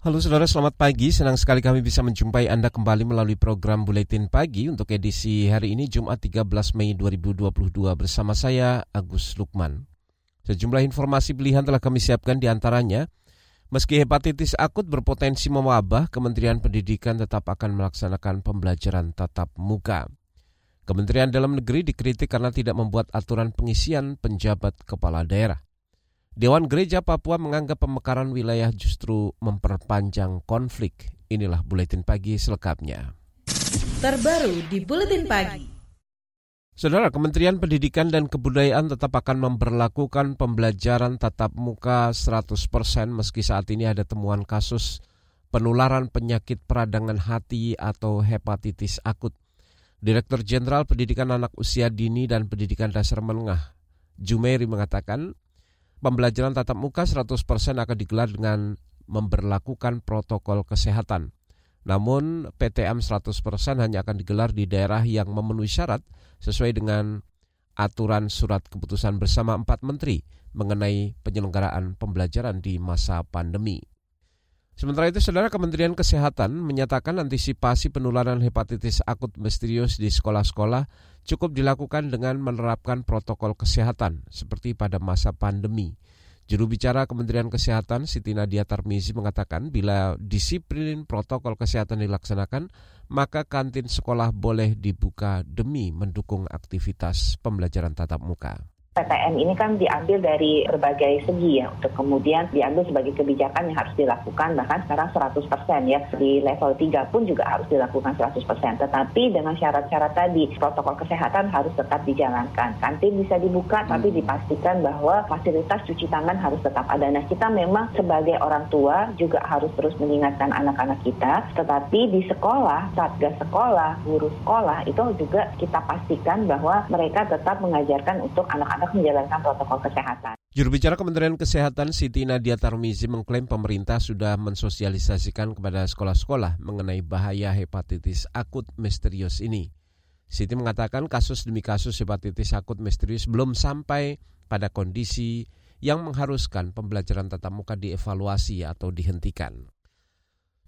Halo saudara, selamat pagi. Senang sekali kami bisa menjumpai Anda kembali melalui program Buletin Pagi untuk edisi hari ini Jumat 13 Mei 2022 bersama saya Agus Lukman. Sejumlah informasi pilihan telah kami siapkan di antaranya. Meski hepatitis akut berpotensi mewabah, Kementerian Pendidikan tetap akan melaksanakan pembelajaran tatap muka. Kementerian Dalam Negeri dikritik karena tidak membuat aturan pengisian penjabat kepala daerah. Dewan Gereja Papua menganggap pemekaran wilayah justru memperpanjang konflik. Inilah buletin pagi selengkapnya. Terbaru di buletin pagi. Saudara, Kementerian Pendidikan dan Kebudayaan tetap akan memperlakukan pembelajaran tatap muka 100% meski saat ini ada temuan kasus penularan penyakit peradangan hati atau hepatitis akut. Direktur Jenderal Pendidikan Anak Usia Dini dan Pendidikan Dasar Menengah, Jumeri mengatakan pembelajaran tatap muka 100% akan digelar dengan memperlakukan protokol kesehatan. Namun PTM 100% hanya akan digelar di daerah yang memenuhi syarat sesuai dengan aturan surat keputusan bersama empat menteri mengenai penyelenggaraan pembelajaran di masa pandemi. Sementara itu, Saudara Kementerian Kesehatan menyatakan antisipasi penularan hepatitis akut misterius di sekolah-sekolah cukup dilakukan dengan menerapkan protokol kesehatan seperti pada masa pandemi. Juru bicara Kementerian Kesehatan Siti Nadia Tarmizi mengatakan bila disiplin protokol kesehatan dilaksanakan, maka kantin sekolah boleh dibuka demi mendukung aktivitas pembelajaran tatap muka. PTM ini kan diambil dari berbagai segi ya untuk kemudian diambil sebagai kebijakan yang harus dilakukan bahkan sekarang 100% ya. Di level 3 pun juga harus dilakukan 100% tetapi dengan syarat-syarat tadi protokol kesehatan harus tetap dijalankan. Kantin bisa dibuka hmm. tapi dipastikan bahwa fasilitas cuci tangan harus tetap ada. Nah kita memang sebagai orang tua juga harus terus mengingatkan anak-anak kita. Tetapi di sekolah satgas sekolah guru sekolah itu juga kita pastikan bahwa mereka tetap mengajarkan untuk anak-anak anak menjalankan protokol kesehatan. Juru bicara Kementerian Kesehatan Siti Nadia Tarmizi mengklaim pemerintah sudah mensosialisasikan kepada sekolah-sekolah mengenai bahaya hepatitis akut misterius ini. Siti mengatakan kasus demi kasus hepatitis akut misterius belum sampai pada kondisi yang mengharuskan pembelajaran tatap muka dievaluasi atau dihentikan.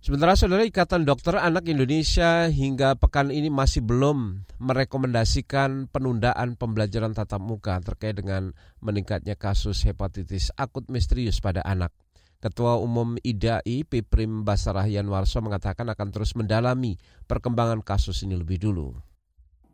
Sementara saudara Ikatan Dokter Anak Indonesia hingga pekan ini masih belum merekomendasikan penundaan pembelajaran tatap muka terkait dengan meningkatnya kasus hepatitis akut misterius pada anak. Ketua Umum IDAI Piprim Basarah Yanwarso mengatakan akan terus mendalami perkembangan kasus ini lebih dulu.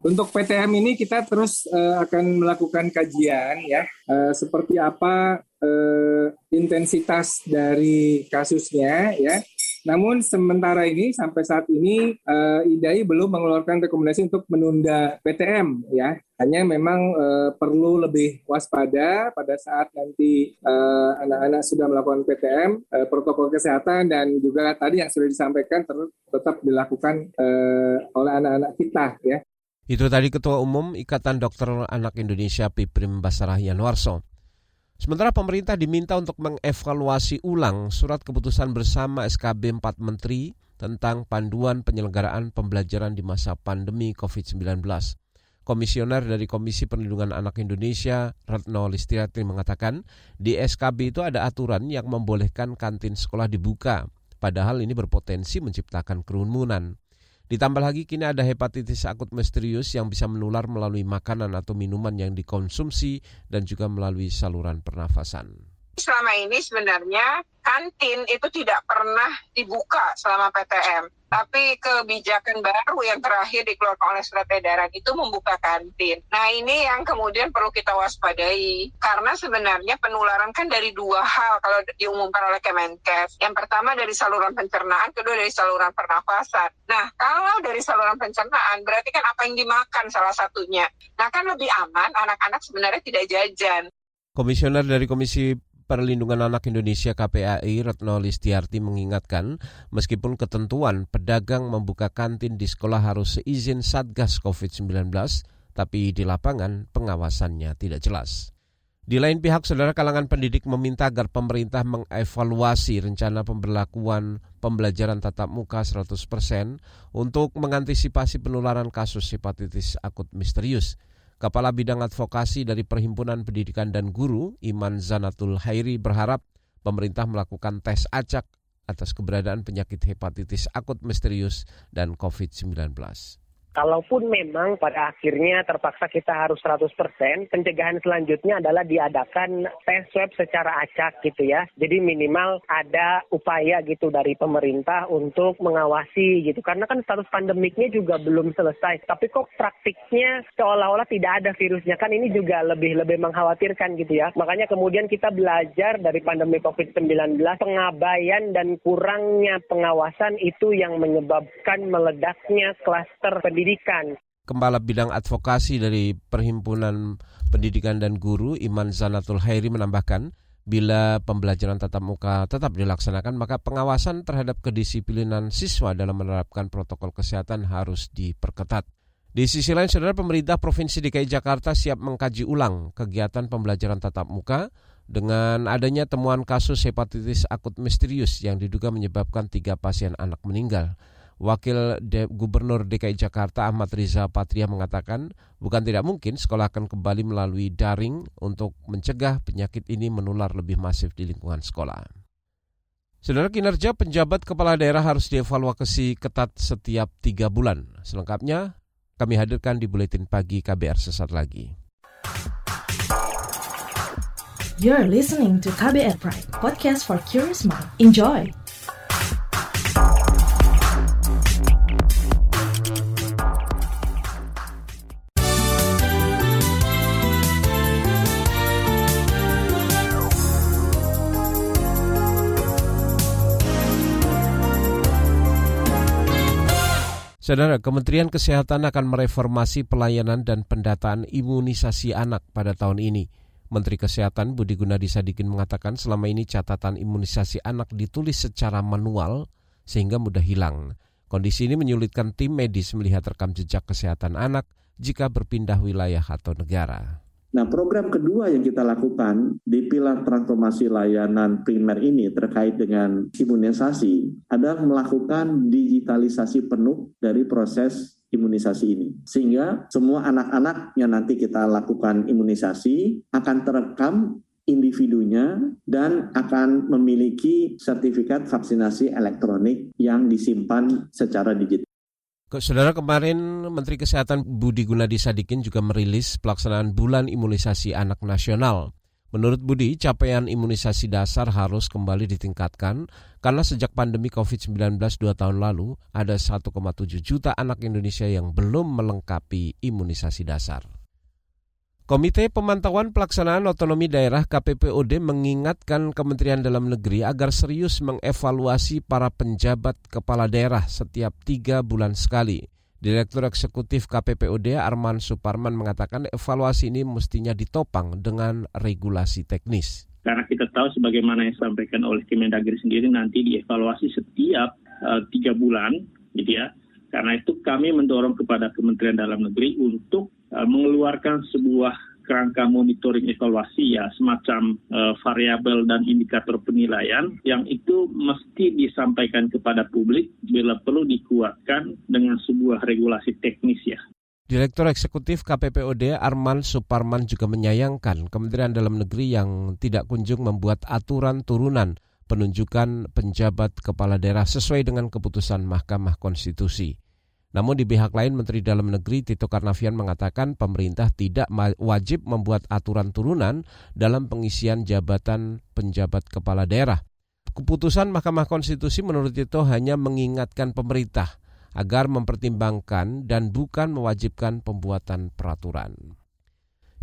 Untuk PTM ini kita terus uh, akan melakukan kajian ya, uh, seperti apa uh, intensitas dari kasusnya ya namun sementara ini sampai saat ini uh, IDAI belum mengeluarkan rekomendasi untuk menunda PTM ya. Hanya memang uh, perlu lebih waspada pada saat nanti eh, anak-anak sudah melakukan PTM, uh, protokol kesehatan dan juga tadi yang sudah disampaikan tetap dilakukan uh, oleh anak-anak kita ya. Itu tadi Ketua Umum Ikatan Dokter Anak Indonesia Piprim Basarah Yanwarso. Sementara pemerintah diminta untuk mengevaluasi ulang surat keputusan bersama SKB 4 Menteri tentang panduan penyelenggaraan pembelajaran di masa pandemi COVID-19. Komisioner dari Komisi Perlindungan Anak Indonesia, Retno Listiati mengatakan, di SKB itu ada aturan yang membolehkan kantin sekolah dibuka, padahal ini berpotensi menciptakan kerumunan. Ditambah lagi kini ada hepatitis akut misterius yang bisa menular melalui makanan atau minuman yang dikonsumsi dan juga melalui saluran pernafasan. Selama ini sebenarnya kantin itu tidak pernah dibuka selama PTM. Tapi kebijakan baru yang terakhir dikeluarkan oleh surat edaran itu membuka kantin. Nah ini yang kemudian perlu kita waspadai. Karena sebenarnya penularan kan dari dua hal kalau diumumkan oleh Kemenkes. Yang pertama dari saluran pencernaan, kedua dari saluran pernafasan. Nah kalau dari saluran pencernaan berarti kan apa yang dimakan salah satunya. Nah kan lebih aman anak-anak sebenarnya tidak jajan. Komisioner dari Komisi Perlindungan Anak Indonesia KPAI Retno Listiarti mengingatkan, meskipun ketentuan pedagang membuka kantin di sekolah harus seizin Satgas COVID-19, tapi di lapangan pengawasannya tidak jelas. Di lain pihak, saudara kalangan pendidik meminta agar pemerintah mengevaluasi rencana pemberlakuan pembelajaran tatap muka 100% untuk mengantisipasi penularan kasus hepatitis akut misterius. Kepala Bidang Advokasi dari Perhimpunan Pendidikan dan Guru, Iman Zanatul Hairi berharap pemerintah melakukan tes acak atas keberadaan penyakit hepatitis akut misterius dan COVID-19. Kalaupun memang pada akhirnya terpaksa kita harus 100%, pencegahan selanjutnya adalah diadakan tes swab secara acak gitu ya. Jadi minimal ada upaya gitu dari pemerintah untuk mengawasi gitu. Karena kan status pandemiknya juga belum selesai. Tapi kok praktiknya seolah-olah tidak ada virusnya. Kan ini juga lebih-lebih mengkhawatirkan gitu ya. Makanya kemudian kita belajar dari pandemi COVID-19, pengabaian dan kurangnya pengawasan itu yang menyebabkan meledaknya klaster pendidikan pendidikan. Kepala Bidang Advokasi dari Perhimpunan Pendidikan dan Guru Iman Zanatul Hairi menambahkan, bila pembelajaran tatap muka tetap dilaksanakan, maka pengawasan terhadap kedisiplinan siswa dalam menerapkan protokol kesehatan harus diperketat. Di sisi lain, saudara pemerintah Provinsi DKI Jakarta siap mengkaji ulang kegiatan pembelajaran tatap muka dengan adanya temuan kasus hepatitis akut misterius yang diduga menyebabkan tiga pasien anak meninggal. Wakil De Gubernur DKI Jakarta Ahmad Riza Patria mengatakan bukan tidak mungkin sekolah akan kembali melalui daring untuk mencegah penyakit ini menular lebih masif di lingkungan sekolah. Saudara kinerja penjabat kepala daerah harus dievaluasi ketat setiap tiga bulan. Selengkapnya kami hadirkan di Buletin Pagi KBR sesaat lagi. You're listening to KBR Pride, podcast for curious mind. Enjoy! Saudara, Kementerian Kesehatan akan mereformasi pelayanan dan pendataan imunisasi anak pada tahun ini. Menteri Kesehatan Budi Gunadi Sadikin mengatakan selama ini catatan imunisasi anak ditulis secara manual sehingga mudah hilang. Kondisi ini menyulitkan tim medis melihat rekam jejak kesehatan anak jika berpindah wilayah atau negara. Nah, program kedua yang kita lakukan di pilar transformasi layanan primer ini terkait dengan imunisasi adalah melakukan digitalisasi penuh dari proses imunisasi ini. Sehingga semua anak-anak yang nanti kita lakukan imunisasi akan terekam individunya dan akan memiliki sertifikat vaksinasi elektronik yang disimpan secara digital. Saudara kemarin Menteri Kesehatan Budi Gunadi Sadikin juga merilis pelaksanaan bulan imunisasi anak nasional. Menurut Budi, capaian imunisasi dasar harus kembali ditingkatkan karena sejak pandemi COVID-19 dua tahun lalu ada 1,7 juta anak Indonesia yang belum melengkapi imunisasi dasar. Komite Pemantauan Pelaksanaan Otonomi Daerah KPPOD mengingatkan Kementerian Dalam Negeri agar serius mengevaluasi para penjabat kepala daerah setiap tiga bulan sekali. Direktur Eksekutif KPPOD Arman Suparman mengatakan evaluasi ini mestinya ditopang dengan regulasi teknis. Karena kita tahu sebagaimana yang disampaikan oleh Kemendagri sendiri nanti dievaluasi setiap uh, tiga bulan, gitu ya. Karena itu kami mendorong kepada Kementerian Dalam Negeri untuk uh, mengeluarkan sebuah kerangka monitoring evaluasi ya semacam uh, variabel dan indikator penilaian yang itu mesti disampaikan kepada publik bila perlu dikuatkan dengan sebuah regulasi teknis ya. Direktur Eksekutif KPPOD Arman Suparman juga menyayangkan Kementerian Dalam Negeri yang tidak kunjung membuat aturan turunan penunjukan penjabat kepala daerah sesuai dengan keputusan Mahkamah Konstitusi. Namun di pihak lain Menteri Dalam Negeri Tito Karnavian mengatakan pemerintah tidak wajib membuat aturan turunan dalam pengisian jabatan penjabat kepala daerah. Keputusan Mahkamah Konstitusi menurut Tito hanya mengingatkan pemerintah agar mempertimbangkan dan bukan mewajibkan pembuatan peraturan.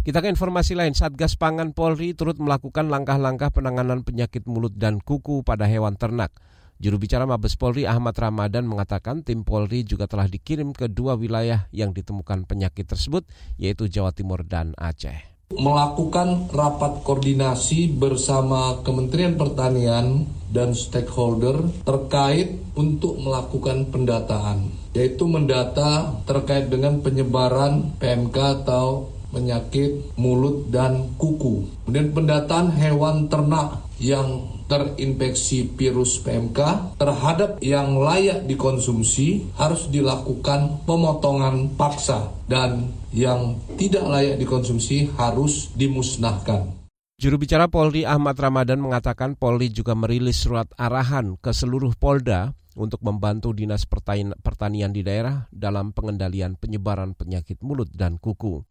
Kita ke informasi lain, Satgas Pangan Polri turut melakukan langkah-langkah penanganan penyakit mulut dan kuku pada hewan ternak. Juru bicara Mabes Polri Ahmad Ramadan mengatakan tim Polri juga telah dikirim ke dua wilayah yang ditemukan penyakit tersebut, yaitu Jawa Timur dan Aceh. Melakukan rapat koordinasi bersama Kementerian Pertanian dan stakeholder terkait untuk melakukan pendataan, yaitu mendata terkait dengan penyebaran PMK atau penyakit mulut dan kuku. Kemudian pendataan hewan ternak yang terinfeksi virus PMK terhadap yang layak dikonsumsi harus dilakukan pemotongan paksa dan yang tidak layak dikonsumsi harus dimusnahkan. Juru bicara Polri Ahmad Ramadan mengatakan Polri juga merilis surat arahan ke seluruh Polda untuk membantu Dinas Pertanian di daerah dalam pengendalian penyebaran penyakit mulut dan kuku.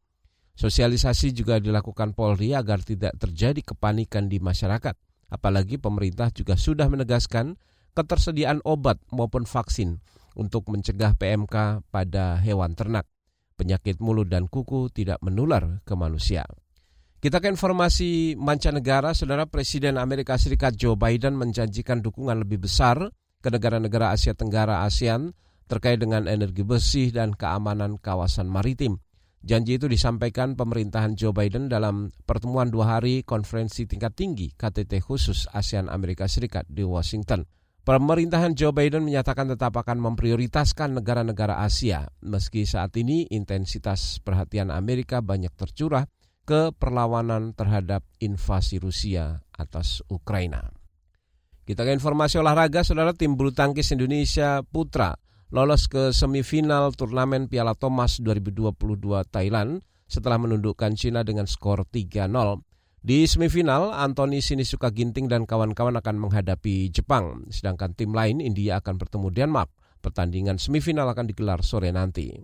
Sosialisasi juga dilakukan Polri agar tidak terjadi kepanikan di masyarakat Apalagi pemerintah juga sudah menegaskan ketersediaan obat maupun vaksin untuk mencegah PMK pada hewan ternak. Penyakit mulut dan kuku tidak menular ke manusia. Kita ke informasi mancanegara, Saudara Presiden Amerika Serikat Joe Biden menjanjikan dukungan lebih besar ke negara-negara Asia Tenggara ASEAN terkait dengan energi bersih dan keamanan kawasan maritim. Janji itu disampaikan pemerintahan Joe Biden dalam pertemuan dua hari konferensi tingkat tinggi KTT khusus ASEAN Amerika Serikat di Washington. Pemerintahan Joe Biden menyatakan tetap akan memprioritaskan negara-negara Asia, meski saat ini intensitas perhatian Amerika banyak tercurah ke perlawanan terhadap invasi Rusia atas Ukraina. Kita ke informasi olahraga, saudara tim bulu tangkis Indonesia Putra lolos ke semifinal turnamen Piala Thomas 2022 Thailand setelah menundukkan Cina dengan skor 3-0. Di semifinal, Anthony Sinisuka Ginting dan kawan-kawan akan menghadapi Jepang, sedangkan tim lain India akan bertemu Denmark. Pertandingan semifinal akan digelar sore nanti.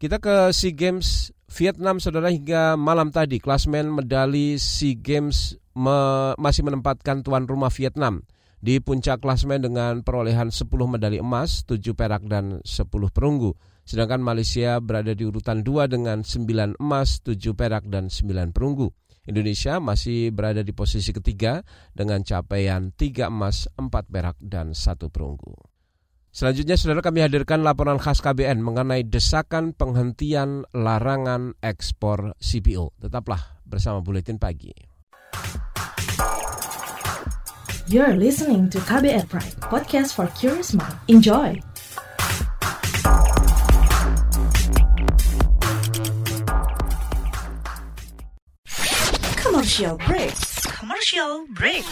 Kita ke SEA Games Vietnam, saudara, hingga malam tadi klasmen medali SEA Games me masih menempatkan tuan rumah Vietnam di puncak klasmen dengan perolehan 10 medali emas, 7 perak dan 10 perunggu. Sedangkan Malaysia berada di urutan 2 dengan 9 emas, 7 perak dan 9 perunggu. Indonesia masih berada di posisi ketiga dengan capaian 3 emas, 4 perak dan 1 perunggu. Selanjutnya, saudara kami hadirkan laporan khas KBN mengenai desakan penghentian larangan ekspor CPO. Tetaplah bersama Buletin Pagi. You're listening to KBR Pride, podcast for curious mind. Enjoy! Commercial break. Commercial break.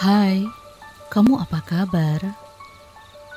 Hai, kamu apa kabar?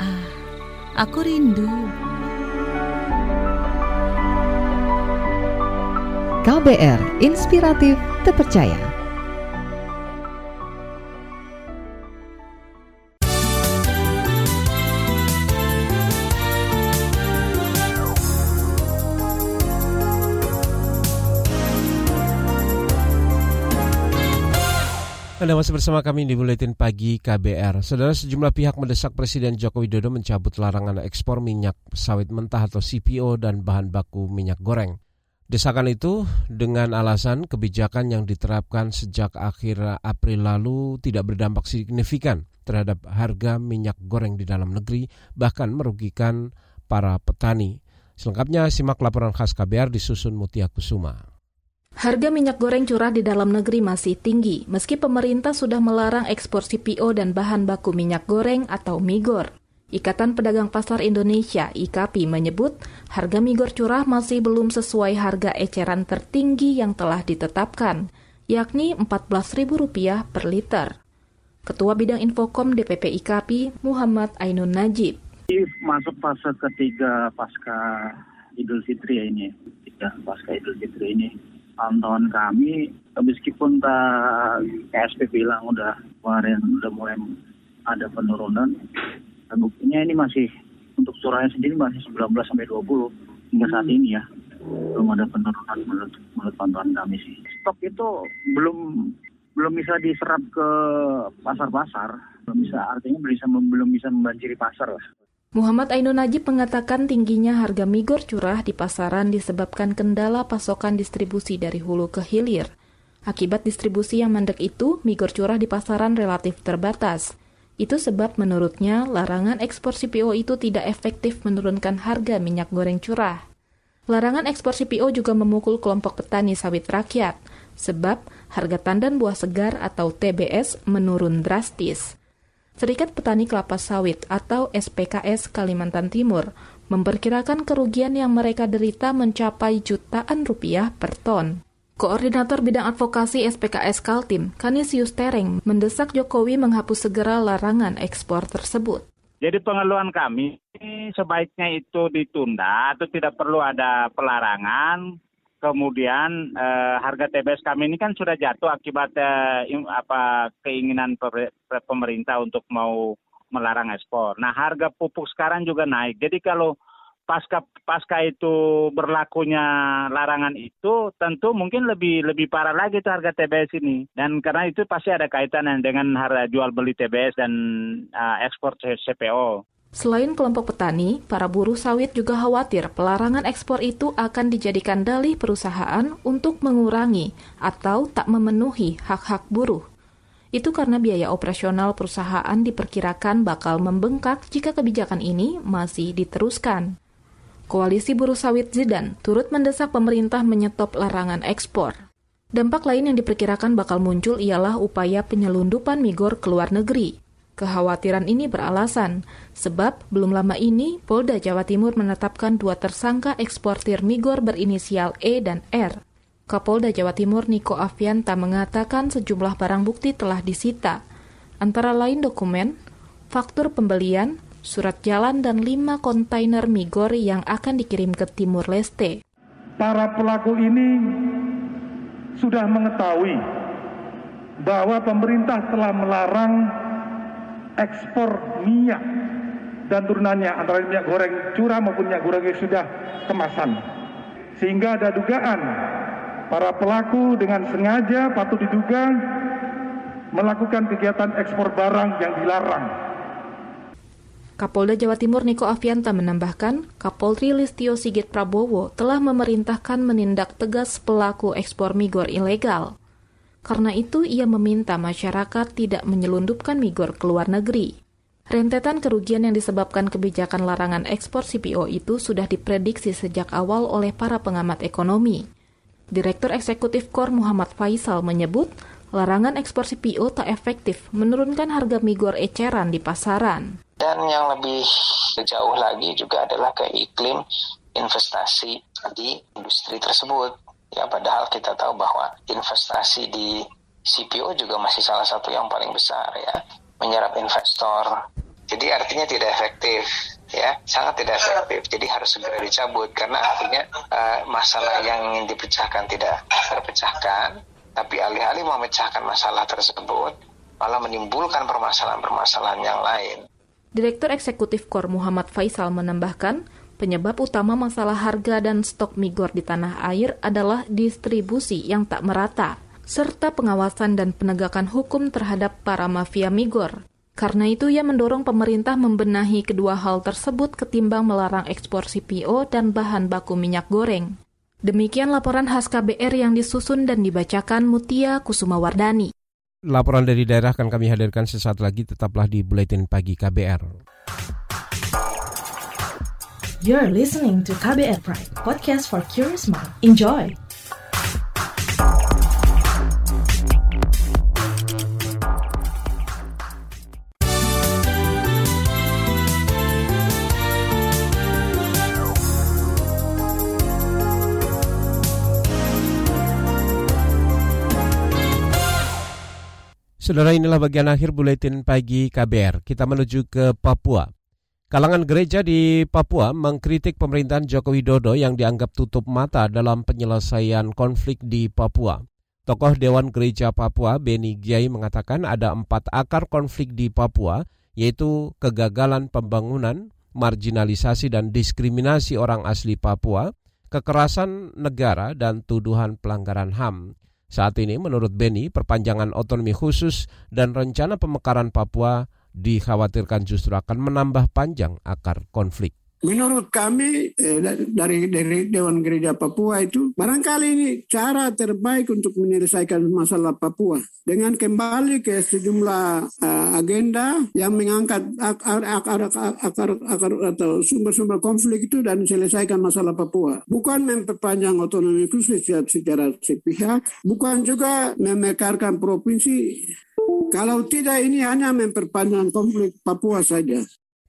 Ah, aku rindu. KBR Inspiratif Terpercaya. Anda masih bersama kami di Buletin Pagi KBR. Saudara sejumlah pihak mendesak Presiden Joko Widodo mencabut larangan ekspor minyak sawit mentah atau CPO dan bahan baku minyak goreng. Desakan itu dengan alasan kebijakan yang diterapkan sejak akhir April lalu tidak berdampak signifikan terhadap harga minyak goreng di dalam negeri, bahkan merugikan para petani. Selengkapnya simak laporan khas KBR disusun Mutia Kusuma. Harga minyak goreng curah di dalam negeri masih tinggi, meski pemerintah sudah melarang ekspor CPO dan bahan baku minyak goreng atau migor. Ikatan Pedagang Pasar Indonesia (IKAPI) menyebut harga migor curah masih belum sesuai harga eceran tertinggi yang telah ditetapkan, yakni Rp14.000 per liter. Ketua Bidang Infokom DPP IKAPI, Muhammad Ainun Najib. Masuk fase ketiga pasca Idul Fitri ya ini, ya, pasca Idul Fitri ini pantauan kami meskipun tak KSP bilang udah kemarin udah mulai ada penurunan buktinya ini masih untuk curahnya sendiri masih 19 sampai 20 hingga saat ini ya. Belum ada penurunan menurut, menurut pantauan kami sih. Stok itu belum belum bisa diserap ke pasar-pasar. Belum bisa artinya bisa belum bisa membanjiri pasar lah Muhammad Ainun Najib mengatakan tingginya harga migor curah di pasaran disebabkan kendala pasokan distribusi dari hulu ke hilir. Akibat distribusi yang mandek itu, migor curah di pasaran relatif terbatas. Itu sebab menurutnya larangan ekspor CPO itu tidak efektif menurunkan harga minyak goreng curah. Larangan ekspor CPO juga memukul kelompok petani sawit rakyat, sebab harga tandan buah segar atau TBS menurun drastis. Serikat Petani Kelapa Sawit atau SPKS Kalimantan Timur memperkirakan kerugian yang mereka derita mencapai jutaan rupiah per ton. Koordinator Bidang Advokasi SPKS Kaltim, Kanisius Tereng, mendesak Jokowi menghapus segera larangan ekspor tersebut. Jadi pengeluhan kami sebaiknya itu ditunda atau tidak perlu ada pelarangan kemudian eh, harga TBS kami ini kan sudah jatuh akibat eh, apa keinginan pemerintah untuk mau melarang ekspor. Nah, harga pupuk sekarang juga naik. Jadi kalau pasca pasca itu berlakunya larangan itu tentu mungkin lebih lebih parah lagi itu harga TBS ini dan karena itu pasti ada kaitan dengan harga jual beli TBS dan uh, ekspor CPO. Selain kelompok petani, para buruh sawit juga khawatir pelarangan ekspor itu akan dijadikan dalih perusahaan untuk mengurangi atau tak memenuhi hak-hak buruh. Itu karena biaya operasional perusahaan diperkirakan bakal membengkak jika kebijakan ini masih diteruskan. Koalisi Buruh Sawit Zidan turut mendesak pemerintah menyetop larangan ekspor. Dampak lain yang diperkirakan bakal muncul ialah upaya penyelundupan migor ke luar negeri. Kekhawatiran ini beralasan, sebab belum lama ini Polda Jawa Timur menetapkan dua tersangka eksportir migor berinisial E dan R. Kapolda Jawa Timur Niko Avianta mengatakan sejumlah barang bukti telah disita, antara lain dokumen, faktur pembelian, surat jalan, dan lima kontainer migor yang akan dikirim ke Timur Leste. Para pelaku ini sudah mengetahui bahwa pemerintah telah melarang ekspor minyak dan turunannya antara minyak goreng curah maupun minyak goreng yang sudah kemasan. Sehingga ada dugaan para pelaku dengan sengaja patut diduga melakukan kegiatan ekspor barang yang dilarang. Kapolda Jawa Timur Niko Avianta menambahkan, Kapolri Listio Sigit Prabowo telah memerintahkan menindak tegas pelaku ekspor migor ilegal. Karena itu, ia meminta masyarakat tidak menyelundupkan migor ke luar negeri. Rentetan kerugian yang disebabkan kebijakan larangan ekspor CPO itu sudah diprediksi sejak awal oleh para pengamat ekonomi. Direktur Eksekutif KOR Muhammad Faisal menyebut, larangan ekspor CPO tak efektif menurunkan harga migor eceran di pasaran. Dan yang lebih jauh lagi juga adalah ke iklim investasi di industri tersebut. Ya padahal kita tahu bahwa investasi di CPO juga masih salah satu yang paling besar ya, menyerap investor. Jadi artinya tidak efektif ya, sangat tidak efektif. Jadi harus segera dicabut karena artinya uh, masalah yang ingin dipecahkan tidak terpecahkan, tapi alih-alih memecahkan masalah tersebut malah menimbulkan permasalahan-permasalahan yang lain. Direktur Eksekutif KOR Muhammad Faisal menambahkan, Penyebab utama masalah harga dan stok migor di tanah air adalah distribusi yang tak merata, serta pengawasan dan penegakan hukum terhadap para mafia migor. Karena itu ia mendorong pemerintah membenahi kedua hal tersebut ketimbang melarang ekspor CPO dan bahan baku minyak goreng. Demikian laporan khas KBR yang disusun dan dibacakan Mutia Kusuma Wardani. Laporan dari daerah akan kami hadirkan sesaat lagi, tetaplah di Buletin Pagi KBR. You're listening to KBR Pride, podcast for curious mind. Enjoy! Saudara inilah bagian akhir buletin pagi KBR. Kita menuju ke Papua. Kalangan gereja di Papua mengkritik pemerintahan Joko Widodo yang dianggap tutup mata dalam penyelesaian konflik di Papua. Tokoh Dewan Gereja Papua, Beni Giai, mengatakan ada empat akar konflik di Papua, yaitu kegagalan pembangunan, marginalisasi dan diskriminasi orang asli Papua, kekerasan negara, dan tuduhan pelanggaran HAM. Saat ini menurut Beni, perpanjangan otonomi khusus dan rencana pemekaran Papua dikhawatirkan justru akan menambah panjang akar konflik. Menurut kami eh, dari dari Dewan Gereja Papua itu barangkali ini cara terbaik untuk menyelesaikan masalah Papua dengan kembali ke sejumlah uh, agenda yang mengangkat akar, akar, akar, akar atau sumber-sumber konflik itu dan menyelesaikan masalah Papua. Bukan memperpanjang otonomi khusus secara sepihak, bukan juga memekarkan provinsi kalau tidak ini hanya memperpanjang konflik Papua saja.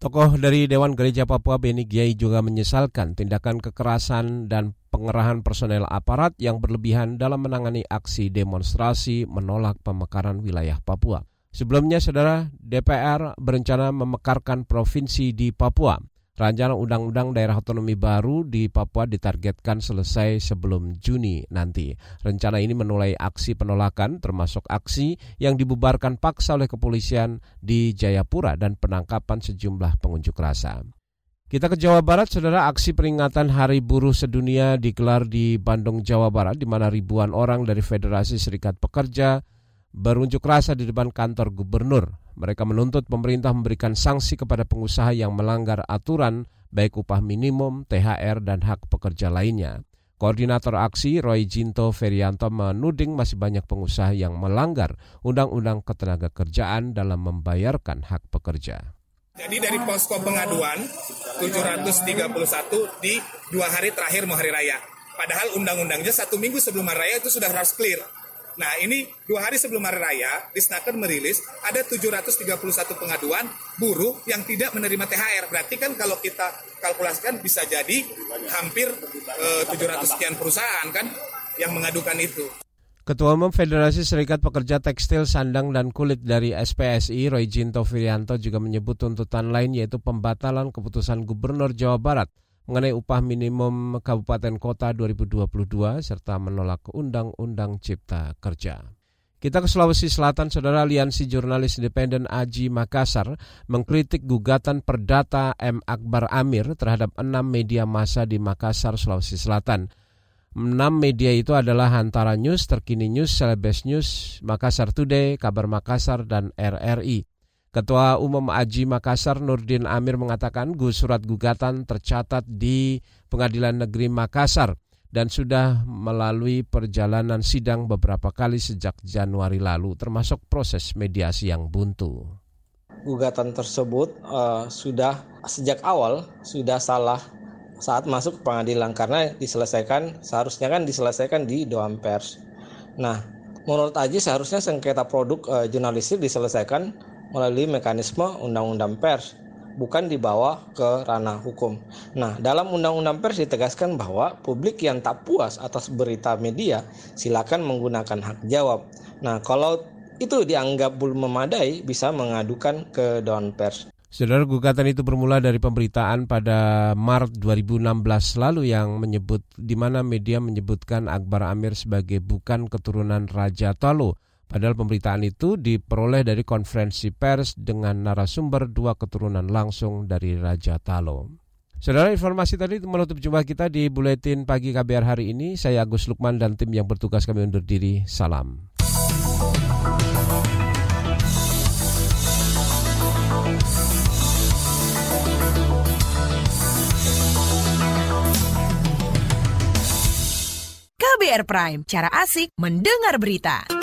Tokoh dari Dewan Gereja Papua Beni Giai juga menyesalkan tindakan kekerasan dan pengerahan personel aparat yang berlebihan dalam menangani aksi demonstrasi menolak pemekaran wilayah Papua. Sebelumnya, saudara DPR berencana memekarkan provinsi di Papua. Rancangan Undang-Undang Daerah Otonomi Baru di Papua ditargetkan selesai sebelum Juni nanti. Rencana ini menulai aksi penolakan termasuk aksi yang dibubarkan paksa oleh kepolisian di Jayapura dan penangkapan sejumlah pengunjuk rasa. Kita ke Jawa Barat, saudara aksi peringatan Hari Buruh Sedunia digelar di Bandung, Jawa Barat, di mana ribuan orang dari Federasi Serikat Pekerja berunjuk rasa di depan kantor gubernur. Mereka menuntut pemerintah memberikan sanksi kepada pengusaha yang melanggar aturan baik upah minimum, THR, dan hak pekerja lainnya. Koordinator aksi Roy Jinto Ferianto menuding masih banyak pengusaha yang melanggar Undang-Undang Ketenaga Kerjaan dalam membayarkan hak pekerja. Jadi dari posko pengaduan 731 di dua hari terakhir mau hari raya. Padahal undang-undangnya satu minggu sebelum hari raya itu sudah harus clear. Nah ini dua hari sebelum hari raya, Disnaker merilis ada 731 pengaduan buruh yang tidak menerima THR. Berarti kan kalau kita kalkulasikan bisa jadi hampir eh, 700 sekian perusahaan kan yang mengadukan itu. Ketua Umum Federasi Serikat Pekerja Tekstil, Sandang, dan Kulit dari SPSI, Roy Jinto Firianto juga menyebut tuntutan lain yaitu pembatalan keputusan Gubernur Jawa Barat mengenai upah minimum kabupaten kota 2022 serta menolak Undang-Undang Cipta Kerja. Kita ke Sulawesi Selatan, Saudara Aliansi Jurnalis Independen Aji Makassar mengkritik gugatan perdata M. Akbar Amir terhadap enam media massa di Makassar, Sulawesi Selatan. Enam media itu adalah Hantara News, Terkini News, Celebes News, Makassar Today, Kabar Makassar, dan RRI. Ketua Umum Aji Makassar Nurdin Amir mengatakan surat gugatan tercatat di Pengadilan Negeri Makassar dan sudah melalui perjalanan sidang beberapa kali sejak Januari lalu termasuk proses mediasi yang buntu. Gugatan tersebut uh, sudah sejak awal sudah salah saat masuk ke pengadilan karena diselesaikan seharusnya kan diselesaikan di Dewan Pers. Nah, menurut Aji seharusnya sengketa produk uh, jurnalistik diselesaikan melalui mekanisme undang-undang pers bukan dibawa ke ranah hukum. Nah, dalam undang-undang pers ditegaskan bahwa publik yang tak puas atas berita media silakan menggunakan hak jawab. Nah, kalau itu dianggap belum memadai bisa mengadukan ke Dewan Pers. Saudara gugatan itu bermula dari pemberitaan pada Maret 2016 lalu yang menyebut di mana media menyebutkan Akbar Amir sebagai bukan keturunan Raja Talo Padahal pemberitaan itu diperoleh dari konferensi pers dengan narasumber dua keturunan langsung dari Raja Talo. Saudara informasi tadi menutup jumpa kita di Buletin Pagi KBR hari ini. Saya Agus Lukman dan tim yang bertugas kami undur diri. Salam. KBR Prime, cara asik mendengar berita.